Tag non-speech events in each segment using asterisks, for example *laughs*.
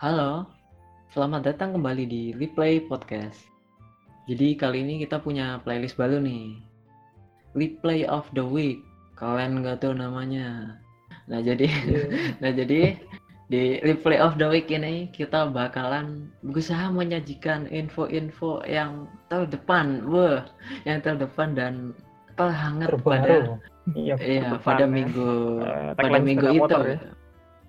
Halo, selamat datang kembali di Replay Podcast. Jadi kali ini kita punya playlist baru nih. Replay of the Week. Kalian nggak tahu namanya. Nah jadi, *laughs* nah jadi di Replay of the Week ini kita bakalan berusaha menyajikan info-info yang terdepan, wah, yang terdepan dan terhangat pada terbaru. Iya, iya pada ya. minggu Eh, pada minggu sepeda itu. motor ya.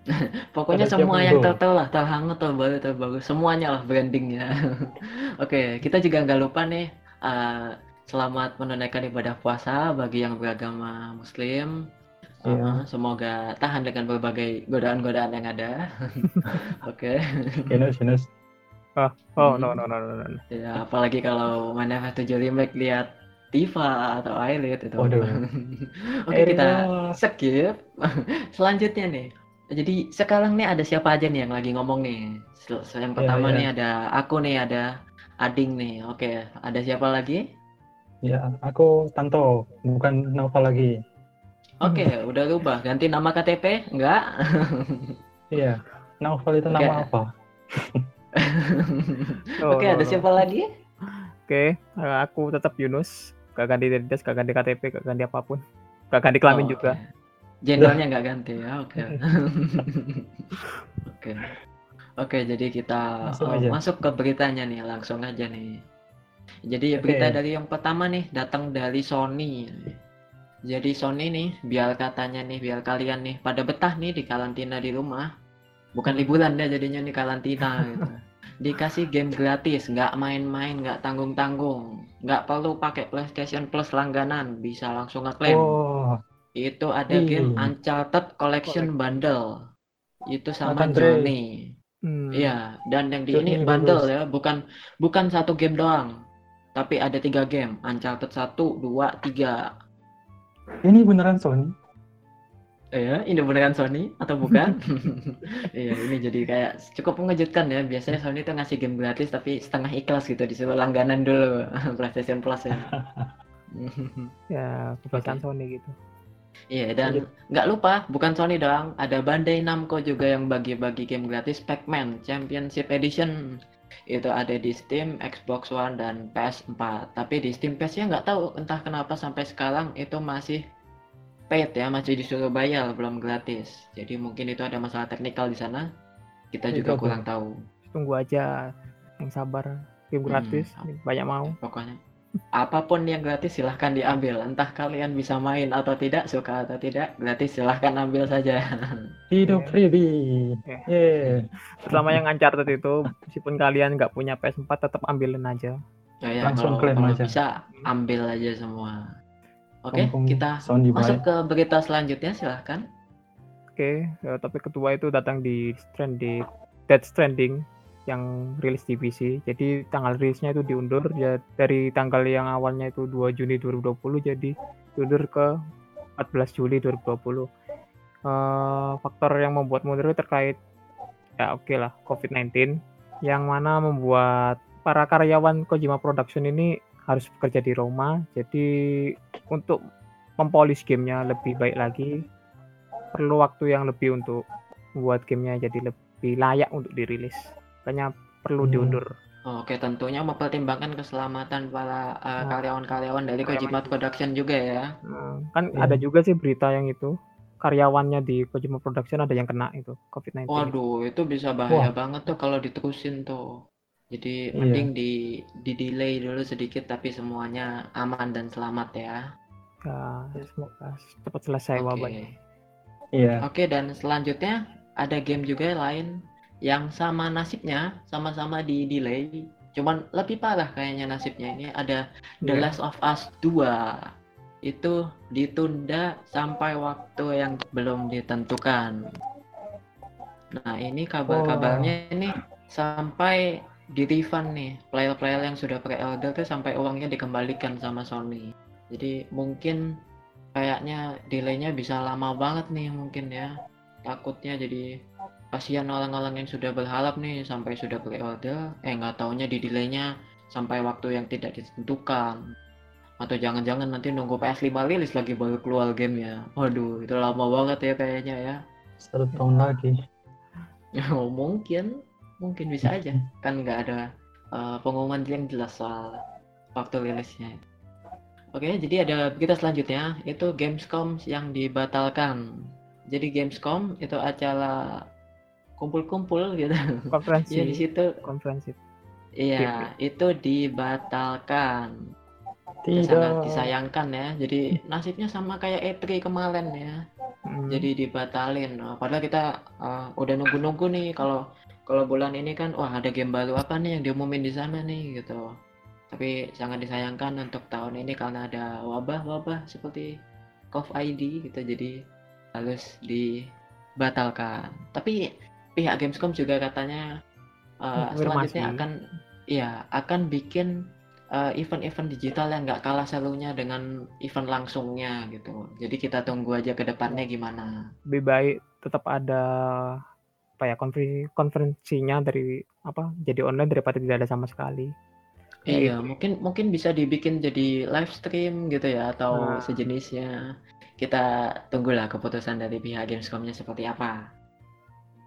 *laughs* Pokoknya tiap semua yang tertel lah, terhangat, terbaru, terbaru, semuanya lah brandingnya. *laughs* Oke, kita juga nggak lupa nih, eh, selamat menunaikan ibadah puasa bagi yang beragama Muslim. Iya. Eh, semoga tahan dengan berbagai godaan-godaan yang ada. *laughs* Oke, Yunus, Yunus. Hmm. Oh, no, no, no, no, no. ya apalagi kalau main FF7 remake lihat Tifa atau Ailit itu. Waduh. Oke, kita skip. Selanjutnya nih. Jadi sekarang nih ada siapa aja nih yang lagi ngomong nih? Sel- Yang Iya, pertama iya. nih ada aku nih, ada Ading nih. Oke, ada siapa lagi? Ya, aku Tanto, bukan Nova lagi. Oke, *laughs* udah rubah. Ganti nama KTP? Enggak? *laughs* Iya, Naufal itu Oke. nama apa? *laughs* Oh, Oke, ada siapa lagi? Oke, eh, aku tetap Yunus. Gak ganti identitas, gak ganti KTP, gak ganti apa pun. Gak ganti kelamin Oh, juga. oke. Jenderalnya nggak ganti ya, oke. *laughs* Oke. Oke, jadi kita eh, aja. masuk ke beritanya nih, langsung aja nih. Jadi Oke. berita dari yang pertama nih datang dari Sony. Jadi Sony nih, biar katanya nih, biar kalian nih pada betah nih di karantina di rumah. Bukan liburan ya jadinya nih karantina gitu. Dikasih game gratis, nggak main-main, nggak tanggung-tanggung, nggak perlu pakai PlayStation Plus langganan, bisa langsung ngeklaim. Oh, Itu ada Ih. game Uncharted Collection Bundle. Itu sama Drake. Journey. Hmm. Iya, dan yang di ini Journey bundle bagus. ya, bukan bukan satu game doang. Tapi ada tiga game, Uncharted 1, 2, 3. ini beneran Sony? Iya, ini beneran Sony atau bukan? *laughs* Iya, ini jadi kayak cukup mengejutkan ya. Biasanya Sony tuh ngasih game gratis tapi setengah ikhlas gitu, disuruh langganan dulu *laughs* PlayStation Plus ya. *laughs* Ya, kebiasaan. Sony gitu. Iya dan nggak lupa bukan Sony doang ada Bandai Namco juga yang bagi-bagi game gratis Pac-Man Championship Edition itu ada di Steam, Xbox One dan PS4 tapi di Steam PS nya nggak tahu entah kenapa sampai sekarang itu masih paid ya masih disuruh bayar belum gratis jadi mungkin itu ada masalah teknikal di sana kita juga Itu kurang tahu Tunggu aja yang sabar. Game Hmm. gratis, banyak mau. pokoknya apa pun yang gratis silahkan diambil entah kalian bisa main atau tidak suka atau tidak gratis silahkan ambil saja *laughs* Hidup Iya. freebie. Iya. Yeay. Terutama yang Uncharted itu, meskipun kalian nggak punya PS4, tetap ambilin aja. Ya, ya, Langsung kalau, klaim kalau aja. bisa ambil aja semua. Oke, Mumpung kita Sony masuk baik. ke berita selanjutnya silahkan. Oke, ya, topik kedua itu datang di di Dead Stranding yang rilis di PC. Jadi tanggal rilisnya itu diundur ya dari tanggal yang awalnya itu 2 Juni 2020 jadi diundur ke 14 Juli 2020. Eh, faktor yang membuat mundur terkait ya oke lah COVID-19 yang mana membuat para karyawan Kojima Production ini harus bekerja di Roma. Jadi untuk mempolis gamenya lebih baik lagi perlu waktu yang lebih untuk membuat gamenya jadi lebih layak untuk dirilis. Makanya perlu Hmm. diundur. Oke, tentunya mempertimbangkan keselamatan para uh, Nah. karyawan-karyawan dari Kojima. Production juga ya. Hmm, kan Iya. ada juga sih berita yang itu karyawannya di Kojima Production ada yang kena itu COVID-19. Waduh, itu bisa bahaya Wah. banget tuh kalau diterusin tuh. Jadi Iya. mending di di delay dulu sedikit tapi semuanya aman dan selamat ya. Ya, semoga cepat selesai Oke. wabahnya. Iya. Oke, dan selanjutnya ada game juga lain yang sama nasibnya, sama-sama di delay. Cuman lebih parah kayaknya nasibnya ini ada The Iya. Last of Us 2. Itu ditunda sampai waktu yang belum ditentukan. Nah, ini kabar-kabarnya ini sampai di refund nih. Player-player yang sudah pre-order tuh sampai uangnya dikembalikan sama Sony. Jadi mungkin kayaknya delaynya bisa lama banget nih mungkin ya takutnya jadi kasihan orang-orang yang sudah berharap nih sampai sudah pre-order eh nggak taunya di delaynya sampai waktu yang tidak ditentukan. Atau jangan-jangan nanti nunggu PS5 rilis lagi baru keluar gamenya waduh itu lama banget ya kayaknya ya. Satu tahun lagi. *laughs* oh, mungkin. Mungkin bisa aja. Kan nggak ada uh, pengumuman yang jelas soal waktu rilisnya. Oke jadi ada berita selanjutnya. Itu Gamescom yang dibatalkan. Jadi Gamescom itu acara kumpul-kumpul gitu. Konferensi. Ya di situ. Konferensi. Iya itu dibatalkan. Tidak. sangat disayangkan ya. Jadi nasibnya sama kayak E3 kemarin ya. Hmm, jadi dibatalin. Nah, padahal kita uh, udah nunggu-nunggu nih kalau kalau bulan ini kan wah ada game baru apa nih yang diumumin di sana nih gitu. Tapi sangat disayangkan untuk tahun ini karena ada wabah-wabah seperti COVID gitu. Jadi harus dibatalkan. Tapi pihak Gamescom juga katanya uh, selanjutnya akan ya akan bikin uh, event-event digital yang nggak kalah serunya dengan event langsungnya gitu. Jadi kita tunggu aja ke depannya gimana. lebih baik tetap ada apa ya konferensi konferensinya dari apa jadi online daripada tidak ada sama sekali Ya, Iya, mungkin mungkin bisa dibikin jadi live stream gitu ya atau Nah. sejenisnya. Kita tunggulah keputusan dari pihak Gamescom-nya seperti apa.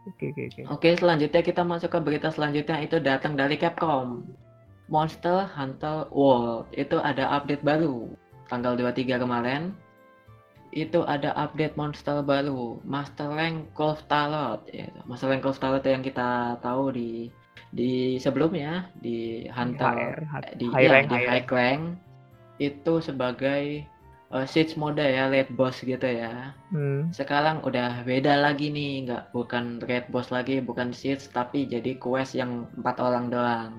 Oke oke oke Oke, selanjutnya kita masuk ke berita selanjutnya itu datang dari Capcom. Monster Hunter World itu ada update baru tanggal 23 kemarin. Itu ada update monster baru, Master Rank Golf Talot. Ya, Master Rank Golf Talot yang kita tahu di di sebelumnya di Hunter HR, di, high ya, rank, di high high rank itu sebagai uh, siege mode ya, late boss gitu ya. Hmm, sekarang udah beda lagi nih nggak bukan red boss lagi bukan siege tapi jadi quest yang empat orang doang.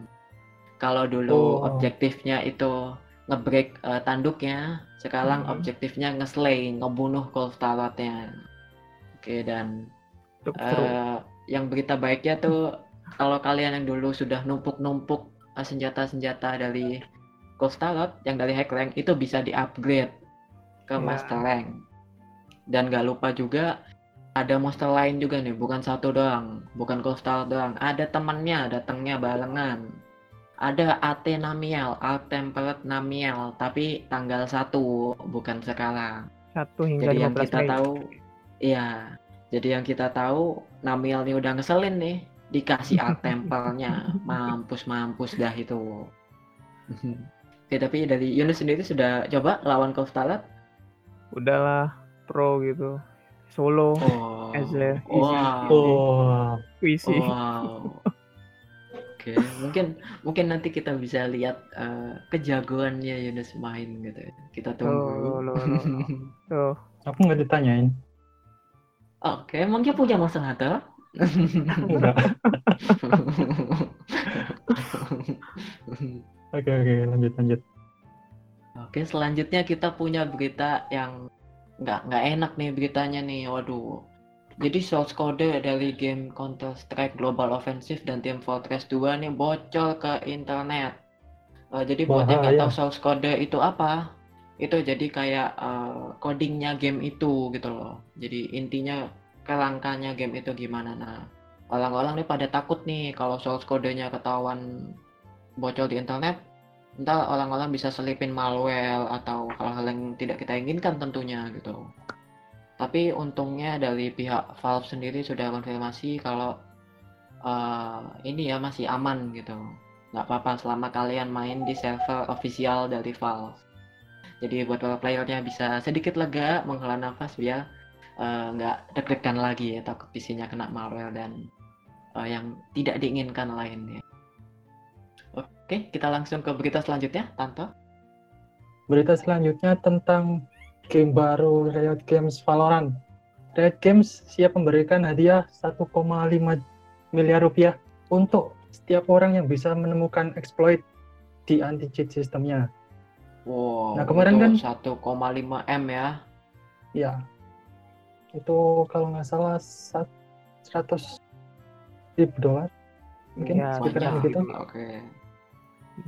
Kalau dulu Oh. objektifnya itu ngebreak eh, tanduknya sekarang Mhm. objektifnya ngeslay ngebunuh Golf Talotnya oke dan eh, yang berita baiknya tuh kalau kalian yang dulu sudah numpuk-numpuk eh, senjata-senjata dari Talot yang dari high rank itu bisa di-upgrade ke Ya. master rank. Dan gak lupa juga ada monster lain juga nih bukan satu doang bukan Talot doang. Ada temannya datangnya barengan. Ada AT Namiel Alt Tempered Namiel tapi tanggal 1 bukan sekarang. Satu hingga jadi yang 15 kita Mei. tahu iya. Jadi yang kita tahu Namiel nih udah ngeselin nih dikasih art *laughs* tempelnya mampus mampus dah itu. *laughs* Oke, tapi dari Yunus sendiri sudah coba lawan Golf Talot? Udahlah pro gitu solo Oh, As a easy- wow, Oh, puisi wow. Oke, mungkin mungkin nanti kita bisa lihat eh, kejagoannya Yunus main gitu. Kita Oh, tunggu. loh, loh, *laughs* tuh aku nggak ditanyain. Oke, emang dia punya Hunter? Enggak. *laughs* Oke oke lanjut lanjut. Oke, selanjutnya kita punya berita yang nggak nggak enak nih beritanya nih. Waduh. Jadi source code dari game Counter Strike Global Offensive dan Team Fortress 2 nih bocor ke internet. Eh, jadi buat yang nggak tahu source code itu apa, itu jadi kayak eh, codingnya game itu gitu loh. Jadi intinya kerangkanya game itu gimana. Nah, orang-orang nih pada takut nih kalau source kodenya ketahuan bocor di internet, ntar orang-orang bisa selipin malware atau hal-hal yang tidak kita inginkan tentunya gitu. Tapi untungnya dari pihak Valve sendiri sudah konfirmasi kalau eh, ini ya masih aman gitu. Nggak apa-apa selama kalian main di server official dari Valve. Jadi buat para playernya bisa sedikit lega menghela nafas biar eh, nggak deg-degan lagi ya takut PC-nya kena malware dan eh, yang tidak diinginkan lainnya. Oke, kita langsung ke berita selanjutnya, Tanto. Berita selanjutnya tentang game baru Riot Games Valorant. Riot Games siap memberikan hadiah 1,5 miliar rupiah untuk setiap orang yang bisa menemukan exploit di anti-cheat sistemnya. Wow, Nah, kemarin kan- 1,5 M ya. Ya, itu kalau nggak salah sat- 100 ribu dolar. Mungkin Ya, sekitaran banyak gitu. Oke.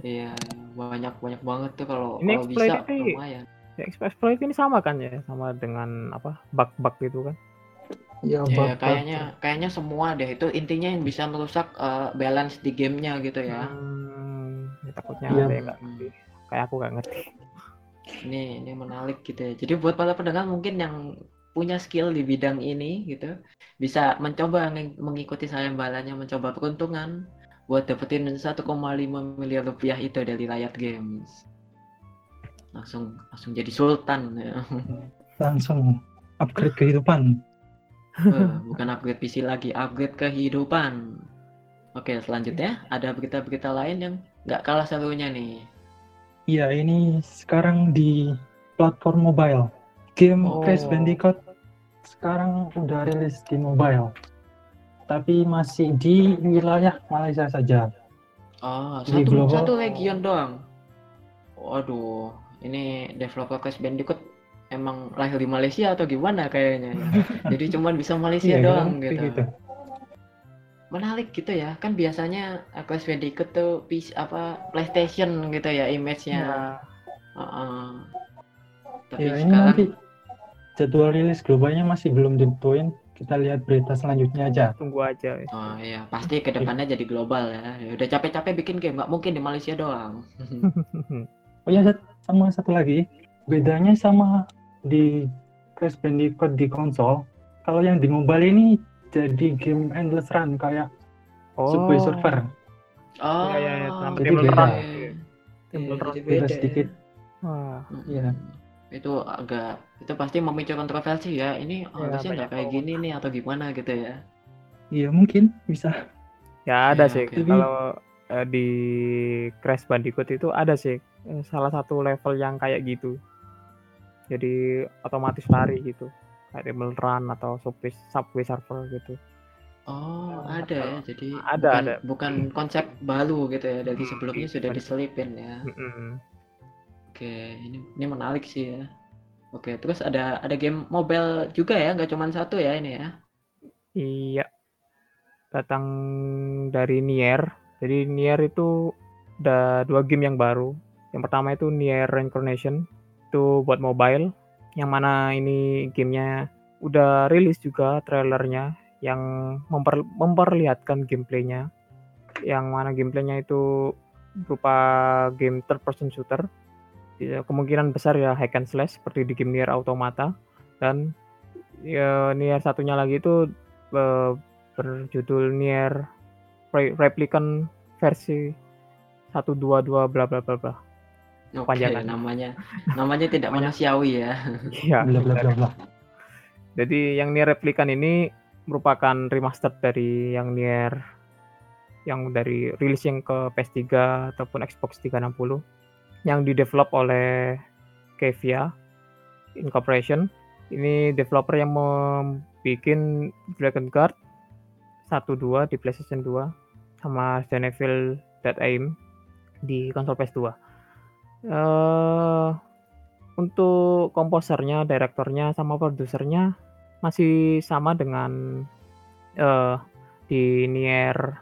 Iya, banyak banyak banget tuh kalau Ini kalau exploit bisa itu- lumayan. ya, exploit ini sama kan ya sama dengan apa bug-bug gitu kan Ya, Iya, bak- kayaknya kayaknya semua deh itu intinya yang bisa merusak eh, balance di gamenya gitu ya. Hmm, ya takutnya Iya. ada yang ngerti kayak aku nggak ngerti Ini ini menarik gitu ya. Jadi buat para pendengar mungkin yang punya skill di bidang ini gitu bisa mencoba mengikuti sayembalanya mencoba peruntungan buat dapetin 1,5 miliar rupiah itu dari Riot Games langsung langsung jadi sultan ya. Langsung upgrade kehidupan. Eh, bukan upgrade PC lagi upgrade kehidupan oke selanjutnya ada berita-berita lain yang nggak kalah serunya nih Iya, ini sekarang di platform mobile. Game Oh. Crash Bandicoot sekarang udah rilis di mobile. Tapi masih di wilayah Malaysia saja. Di satu global. satu region doang. Waduh, ini developer Crash Bandicoot emang lahir di Malaysia atau gimana kayaknya ya. *laughs* Jadi cuman bisa Malaysia Iya, doang kayak gitu. Menarik gitu ya. Kan biasanya uh, Crash Bandicoot tuh PC apa PlayStation gitu ya image-nya. Ya, Heeh. Tapi Ya, ini sekarang nanti jadwal rilis globalnya masih belum ditentuin. Kita lihat berita selanjutnya aja. tunggu aja. Oh iya, pasti ke depannya jadi global ya. Ya Udah capek-capek bikin game, nggak mungkin di Malaysia doang. *laughs* Oh ya, Zat, sama satu lagi. Bedanya sama di Crash Bandicoot di konsol. Kalau yang di mobile ini jadi game endless run kayak Oh, Subway Surfer. Oh, Iya, iya, iya, Jadi beda. Iya, Temple jadi Run beda beda ya. sedikit. Wah. Iya. Itu agak itu pasti memicu kontroversi ya. Ini harusnya banyak nggak kayak gini nih atau gimana gitu ya. Iya, mungkin bisa. ya ada Iya, sih. oke. Kalau eh, di Crash Bandicoot itu ada sih eh, salah satu level yang kayak gitu. Jadi otomatis lari gitu. Kayak Temple Run atau Subway, Subway Surfer gitu. Oh, ada ya. Jadi Ada, bukan, ada. bukan konsep baru gitu ya. Dari Hmm, sebelumnya iya, sudah diselipin ya. Mm-mm. Oke, ini ini menarik sih ya. Oke, terus ada ada game mobile juga ya, nggak cuma satu ya ini ya. Iya. Datang dari Nier. Jadi Nier itu ada dua game yang baru. Yang pertama itu Nier Reincarnation. Itu buat mobile. Yang mana ini gamenya udah rilis juga trailernya yang memper- memperlihatkan gameplaynya. Yang mana gameplaynya itu berupa game third person shooter. Ya, kemungkinan besar ya hack and slash seperti di game Nier Automata dan ya, Nier satunya lagi itu eh, berjudul Nier Re- Replicant versi 122 bla bla bla bla. Oke, Kepanjangan. namanya namanya tidak *laughs* manusiawi ya. Iya. Bla bla bla bla. Jadi yang Nier Replicant ini merupakan remaster dari yang Nier yang dari rilis yang ke PS3 ataupun Xbox 360 yang didevelop oleh Kevia Incorporation. Ini developer yang membuat Dragon Guard 1 2 di PlayStation 2 sama Resident Evil Dead Aim di konsol PS2. Eh untuk komposernya, direktornya sama produsernya masih sama dengan eh di Nier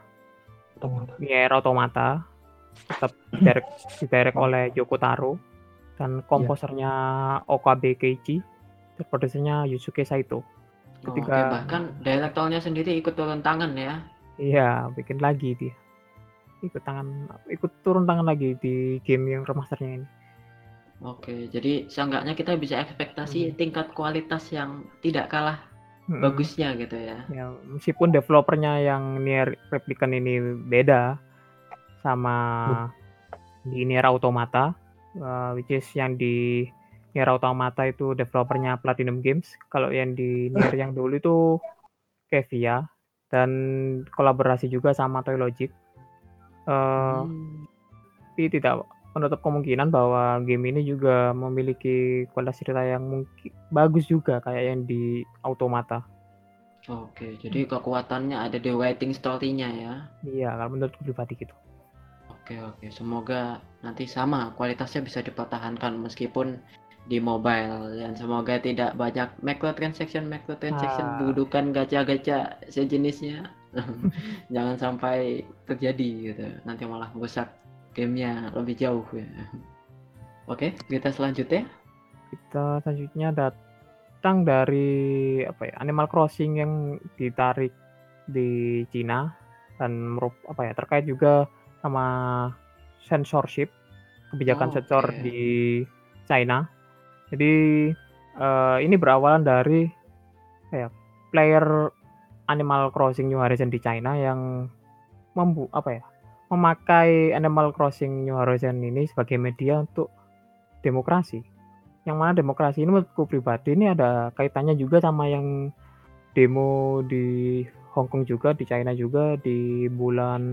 Otomatis. Nier Automata tetap direct, didirect oleh Yoko Taro dan komposernya OKB Keiji dan produsernya Yusuke Saito. Oke, Ketika- bahkan direktornya sendiri ikut turun tangan ya. Iya, bikin lagi dia. Ikut tangan ikut turun tangan lagi di game yang remasternya ini. Oke, jadi seenggaknya kita bisa ekspektasi tingkat kualitas yang tidak kalah Mm-mm. bagusnya gitu ya. Ya, meskipun developernya yang Nier Replicant ini beda sama di Nier Automata, uh, which is yang di Nier Automata itu developernya Platinum Games. Kalau yang di Nier yang dulu itu Kevia dan kolaborasi juga sama Toy Logic. Uh, Hmm, tapi tidak menutup kemungkinan bahwa game ini juga memiliki kualitas cerita yang mungkin bagus juga kayak yang di Automata. Oke, jadi kekuatannya ada di writing story-nya ya. Iya, kalau menurutku pribadi gitu. Oke, oke. Semoga nanti sama kualitasnya bisa dipertahankan meskipun di mobile dan semoga tidak banyak microtransaction microtransaction Ah. dudukan gacha-gacha sejenisnya. *laughs* Jangan sampai terjadi gitu. Nanti malah merusak gamenya lebih jauh ya. Oke, kita selanjutnya. Kita selanjutnya datang dari apa ya Animal Crossing yang ditarik di Cina dan merup, apa ya terkait juga sama censorship kebijakan Oh, sensor oke. di China. Jadi eh, ini berawalan dari ya player Animal Crossing New Horizon di China yang membu apa ya memakai Animal Crossing New Horizon ini sebagai media untuk demokrasi. Yang mana demokrasi ini menurutku pribadi ini ada kaitannya juga sama yang demo di Hong Kong juga, di China juga di bulan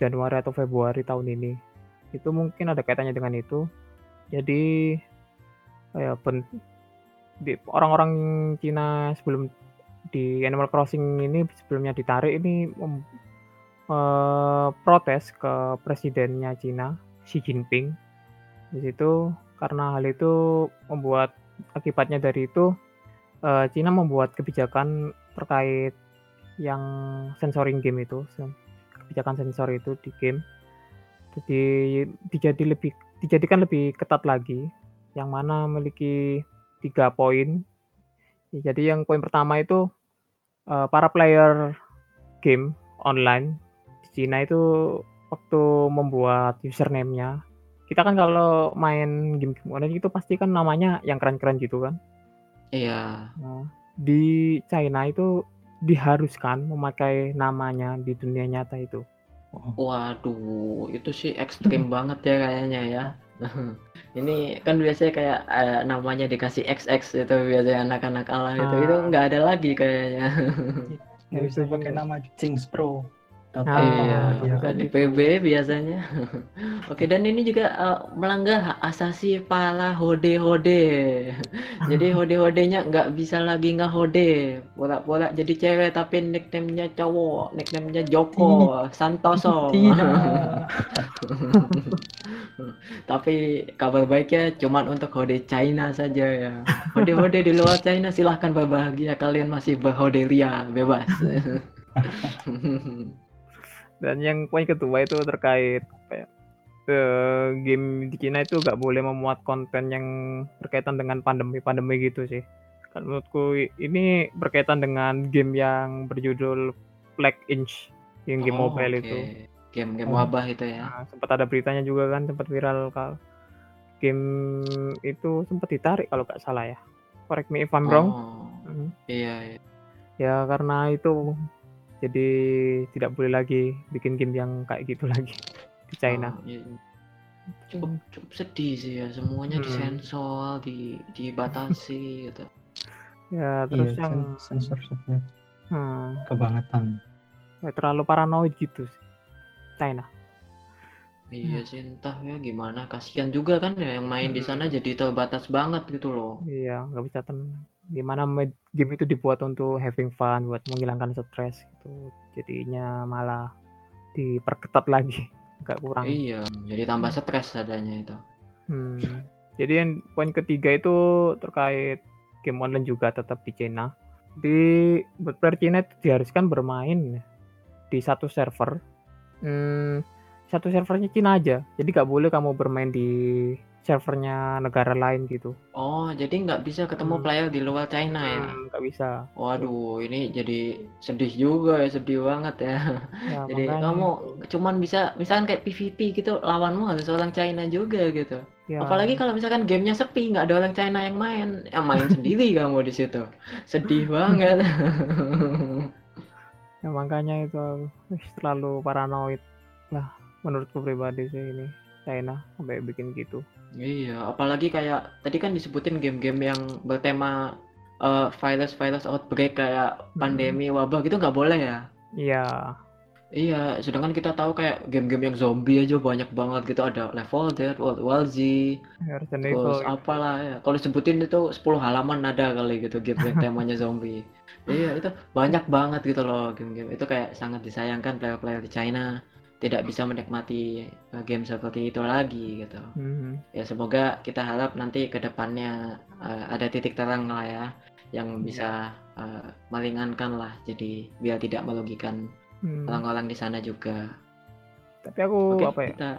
Januari atau Februari tahun ini. Itu mungkin ada kaitannya dengan itu. Jadi ya orang-orang Cina sebelum di Animal Crossing ini sebelumnya ditarik ini uh, protes ke presidennya Cina Xi Jinping di situ karena hal itu membuat akibatnya dari itu uh, Cina membuat kebijakan terkait yang sensoring game itu kebijakan sensor itu di game jadi dijadi lebih dijadikan lebih ketat lagi yang mana memiliki tiga poin jadi yang poin pertama itu uh, para player game online Cina itu waktu membuat username-nya, kita kan kalau main game-game online itu pasti kan namanya yang keren-keren gitu kan. Iya. Nah, di China itu diharuskan memakai namanya di dunia nyata itu. Waduh, itu sih *laughs* ekstrim banget ya kayaknya ya. *laughs* Ini kan biasanya kayak uh, namanya dikasih XX itu biasanya anak-anak ala itu. Itu Ah. nggak ada lagi kayaknya. *laughs* Ya, bisa pakai nama Jinx Pro. Ah, com, iya, ya bukan kan? di PB biasanya. *laughs* Oke, dan ini juga eh, melanggar hak asasi para hode-hode. *laughs* Jadi hode-hodenya nggak bisa lagi nggak hode. Pura-pura jadi cewek tapi nickname-nya cowok, nickname-nya Joko Santoso. *laughs* Tapi kabar baiknya cuman untuk hode China saja ya. Hode-hode di luar China silahkan berbahagia kalian masih berhode ria bebas. Dan yang poin kedua itu terkait apa ya, game di Cina itu nggak boleh memuat konten yang berkaitan dengan pandemi-pandemi gitu sih. Kan menurutku ini berkaitan dengan game yang berjudul Black Inch, yang game Oh, mobile oke. itu. Game-game Oh. wabah itu ya. Nah, sempat ada beritanya juga kan, sempat viral kalau game itu sempat ditarik kalau nggak salah ya. Correct me if I'm wrong. Oh, Hmm. iya, iya. Ya karena itu jadi tidak boleh lagi bikin game yang kayak gitu *laughs* lagi di China. Oh, iya. Cukup cukup sedih sih ya semuanya Hmm. disensor, di dibatasi *laughs* gitu. Ya Iya, terus yang sen- censorshipnya hmm, kebangetan. ya terlalu paranoid gitu sih. China. Iya sih entah ya gimana kasihan juga kan ya yang main di Hmm. sana jadi terbatas banget gitu loh. Iya, nggak bisa tenang. Gimana med- game itu dibuat untuk having fun, buat menghilangkan stres gitu. Jadinya malah diperketat lagi, *laughs* nggak kurang. Iya, jadi tambah stres adanya itu. Hmm. Jadi yang poin ketiga itu terkait game online juga tetap di China. Di buat player Cina itu diharuskan bermain di satu server. Hmm, satu servernya Cina aja. Jadi nggak boleh kamu bermain di servernya negara lain gitu. Oh, jadi nggak bisa ketemu Hmm. player di luar China ya? Hmm, nggak bisa. Waduh, ini jadi sedih juga ya, sedih banget ya. Ya, *laughs* Jadi makanya kamu cuman bisa, misalkan kayak PvP gitu, lawanmu harus orang China juga gitu. Ya, Apalagi kalau misalkan gamenya sepi, nggak ada orang China yang main, yang main sendiri *laughs* kamu di situ. Sedih banget. *laughs* ya makanya itu terlalu paranoid lah menurutku pribadi sih ini China sampai bikin gitu. Iya, apalagi kayak tadi kan disebutin game-game yang bertema eh, virus-virus outbreak kayak Hmm. pandemi, wabah gitu nggak boleh ya? Iya. Iya, sedangkan kita tahu kayak game-game yang zombie aja banyak banget gitu ada Level Dead, World War Z, Resident terus Evil apalah ya. Kalau disebutin itu 10 halaman ada kali gitu game yang *laughs* temanya zombie. Iya, itu banyak banget gitu loh game-game. Itu kayak sangat disayangkan player-player di China tidak bisa menikmati eh, game seperti itu lagi gitu. Mhm. Ya semoga kita harap nanti ke depannya eh, ada titik terang lah ya yang bisa eh, meringankan lah jadi biar tidak merugikan Hmm. orang-orang di sana juga. Tapi aku Oke, apa ya? kita.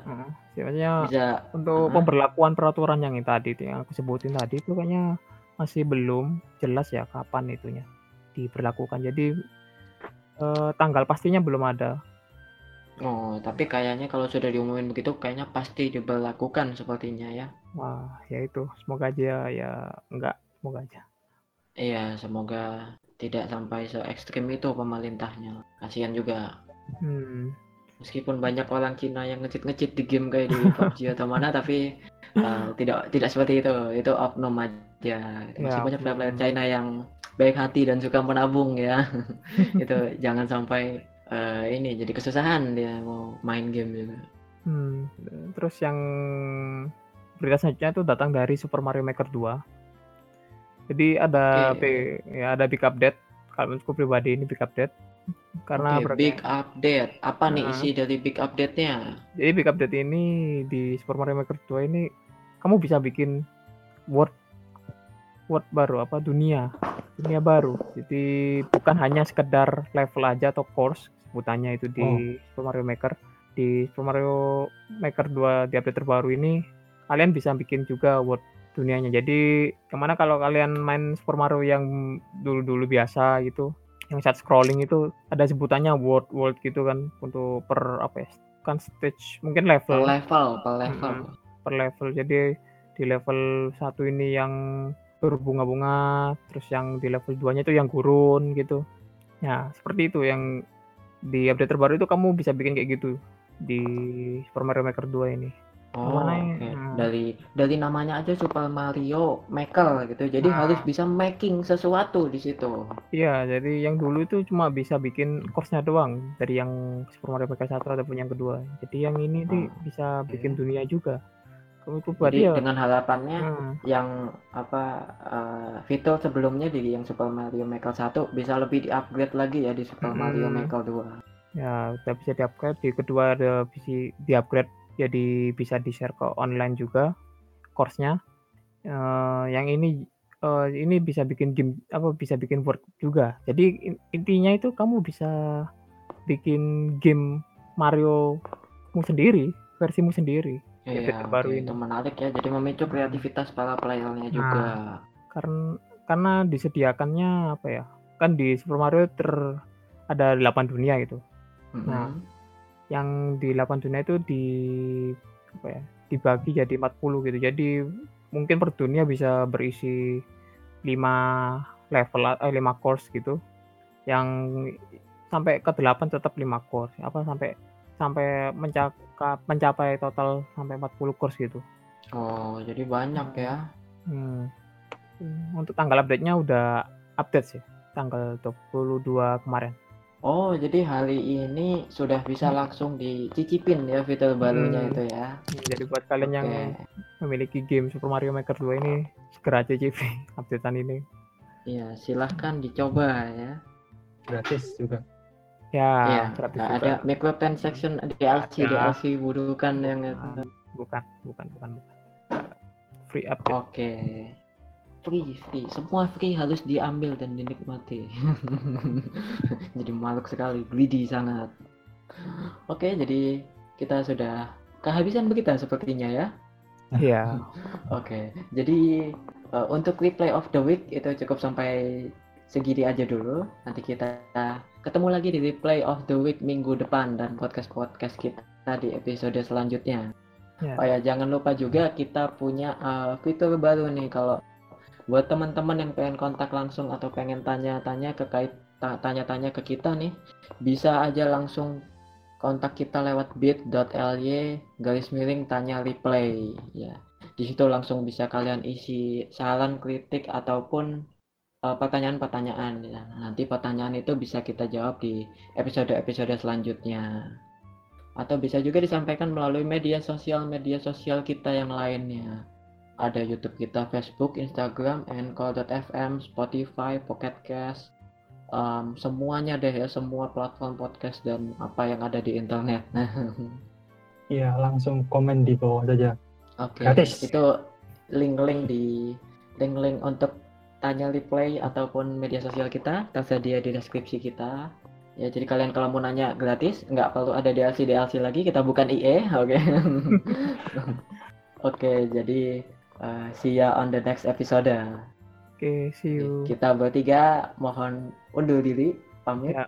Sebenarnya bisa untuk Heeh. pemberlakuan peraturan yang tadi itu yang aku sebutin tadi itu kayaknya masih belum jelas ya kapan itunya diberlakukan. Jadi eh, tanggal pastinya belum ada. Oh, tapi kayaknya kalau sudah diumumin begitu kayaknya pasti diberlakukan sepertinya ya. Wah, ya itu. Semoga aja ya enggak, semoga aja. Iya, semoga tidak sampai se ekstrim itu pemerintahnya. Kasihan juga. Hmm. Meskipun banyak orang Cina yang ngecit-ngecit di game kayak di *laughs* PUBG atau mana, tapi uh, tidak tidak seperti itu. Itu oknum aja. Masih Ya, banyak oknum. China yang baik hati dan suka menabung ya. *laughs* itu jangan sampai eh, ini jadi kesusahan dia mau main game juga. Hmm. Terus yang berita selanjutnya itu datang dari Super Mario Maker 2. Jadi ada bi- ya ada big update. Kalau menurutku pribadi ini big update. Karena Oke, berarti- big update. Apa nih Nah. isi dari big update-nya? Jadi big update ini di Super Mario Maker 2 ini kamu bisa bikin world world baru apa dunia dunia baru. Jadi bukan hanya sekedar level aja atau course sebutannya itu di Super Mario Maker. Di Super Mario Maker 2 di update terbaru ini kalian bisa bikin juga world dunianya. Jadi ke mana kalau kalian main Super Mario yang dulu-dulu biasa gitu, yang side scrolling itu ada sebutannya world world gitu kan untuk per apa ya kan stage mungkin Per level level, per level. per level jadi di level satu ini yang berbunga-bunga terus yang di level 2 nya itu yang gurun gitu ya seperti itu yang di update terbaru itu kamu bisa bikin kayak gitu di Super Mario Maker 2 ini Oh, ya? Hmm. Dari dari namanya aja Super Mario Maker gitu. Jadi Nah. harus bisa making sesuatu di situ. iya jadi yang dulu itu cuma bisa bikin course-nya doang dari yang Super Mario Maker 1 ataupun yang kedua jadi yang ini nih Oh, bisa bikin dunia juga Jadi dengan harapannya Hmm. yang apa eh, fitur sebelumnya di yang Super Mario Maker 1 bisa lebih di-upgrade lagi ya di Super Mario Mm-mm. Maker 2. ya udah bisa di-upgrade di kedua ada bisa di-upgrade jadi bisa di-share ke online juga course-nya Eh, yang ini eh, ini bisa bikin game apa bisa bikin word juga jadi in- intinya itu kamu bisa bikin game Mario mu sendiri versimu sendiri Update Iya, terbaru oke, ini. itu menarik ya. Jadi memicu kreativitas para playernya juga. karena karena disediakannya apa ya kan di Super Mario ter ada 8 dunia gitu Mm-mm. Nah, yang di 8 dunia itu di apa ya dibagi jadi 40 gitu jadi mungkin per dunia bisa berisi 5 level eh, 5 course gitu yang sampai ke 8 tetap 5 course apa sampai sampai mencapai mencapai total sampai 40 course gitu Oh, jadi banyak ya. Hmm. Hmm, untuk tanggal update-nya udah update sih tanggal 22 kemarin Oh, jadi hari ini sudah bisa langsung dicicipin ya fitur barunya Hmm. itu ya. Hmm, jadi buat kalian yang Oke. memiliki game Super Mario Maker 2 ini segera cicip *laughs* updatean ini. Iya, silahkan dicoba ya. gratis juga. Ya, Iya, gratis nggak juga. ada microtransaction DLC Ada. DLC burukan yang itu. Bukan, bukan, bukan, bukan. Free update. Oke. Free, free. Semua free harus diambil dan dinikmati. *laughs* jadi maluk sekali, greedy sangat. Oke, jadi kita sudah kehabisan berita sepertinya ya. Iya. *laughs* Oke, jadi eh, untuk replay of the week itu cukup sampai segini aja dulu. Nanti kita ketemu lagi di replay of the week minggu depan dan podcast-podcast kita di episode selanjutnya. Ya. Oh ya, jangan lupa juga kita punya eh, fitur baru nih kalau buat teman-teman yang pengen kontak langsung atau pengen tanya-tanya ta- tanya-tanya ke kita nih, bisa aja langsung kontak kita lewat bit.ly garis miring tanya replay ya. Di situ langsung bisa kalian isi saran, kritik ataupun pertanyaan-pertanyaan ya. Nanti pertanyaan itu bisa kita jawab di episode-episode selanjutnya. Atau bisa juga disampaikan melalui media sosial media sosial kita yang lainnya. Ada YouTube kita, Facebook, Instagram, Anchor.fm, Spotify, Pocket Cast, em, semuanya deh ya, semua platform podcast dan apa yang ada di internet. *laughs* Iya, langsung komen di bawah saja. Oke, Gratis. itu link-link di link-link untuk tanya replay ataupun media sosial kita tersedia di deskripsi kita. Ya, jadi kalian kalau mau nanya gratis, nggak perlu ada DLC DLC lagi, kita bukan IE, *laughs* oke. *laughs* Oke, jadi uh, see ya on the next episode. Oke, see you. Kita bertiga mohon undur diri, pamit. Ya.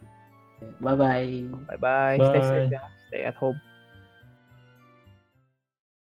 Bye bye. Bye bye. Stay safe ya. Stay at home.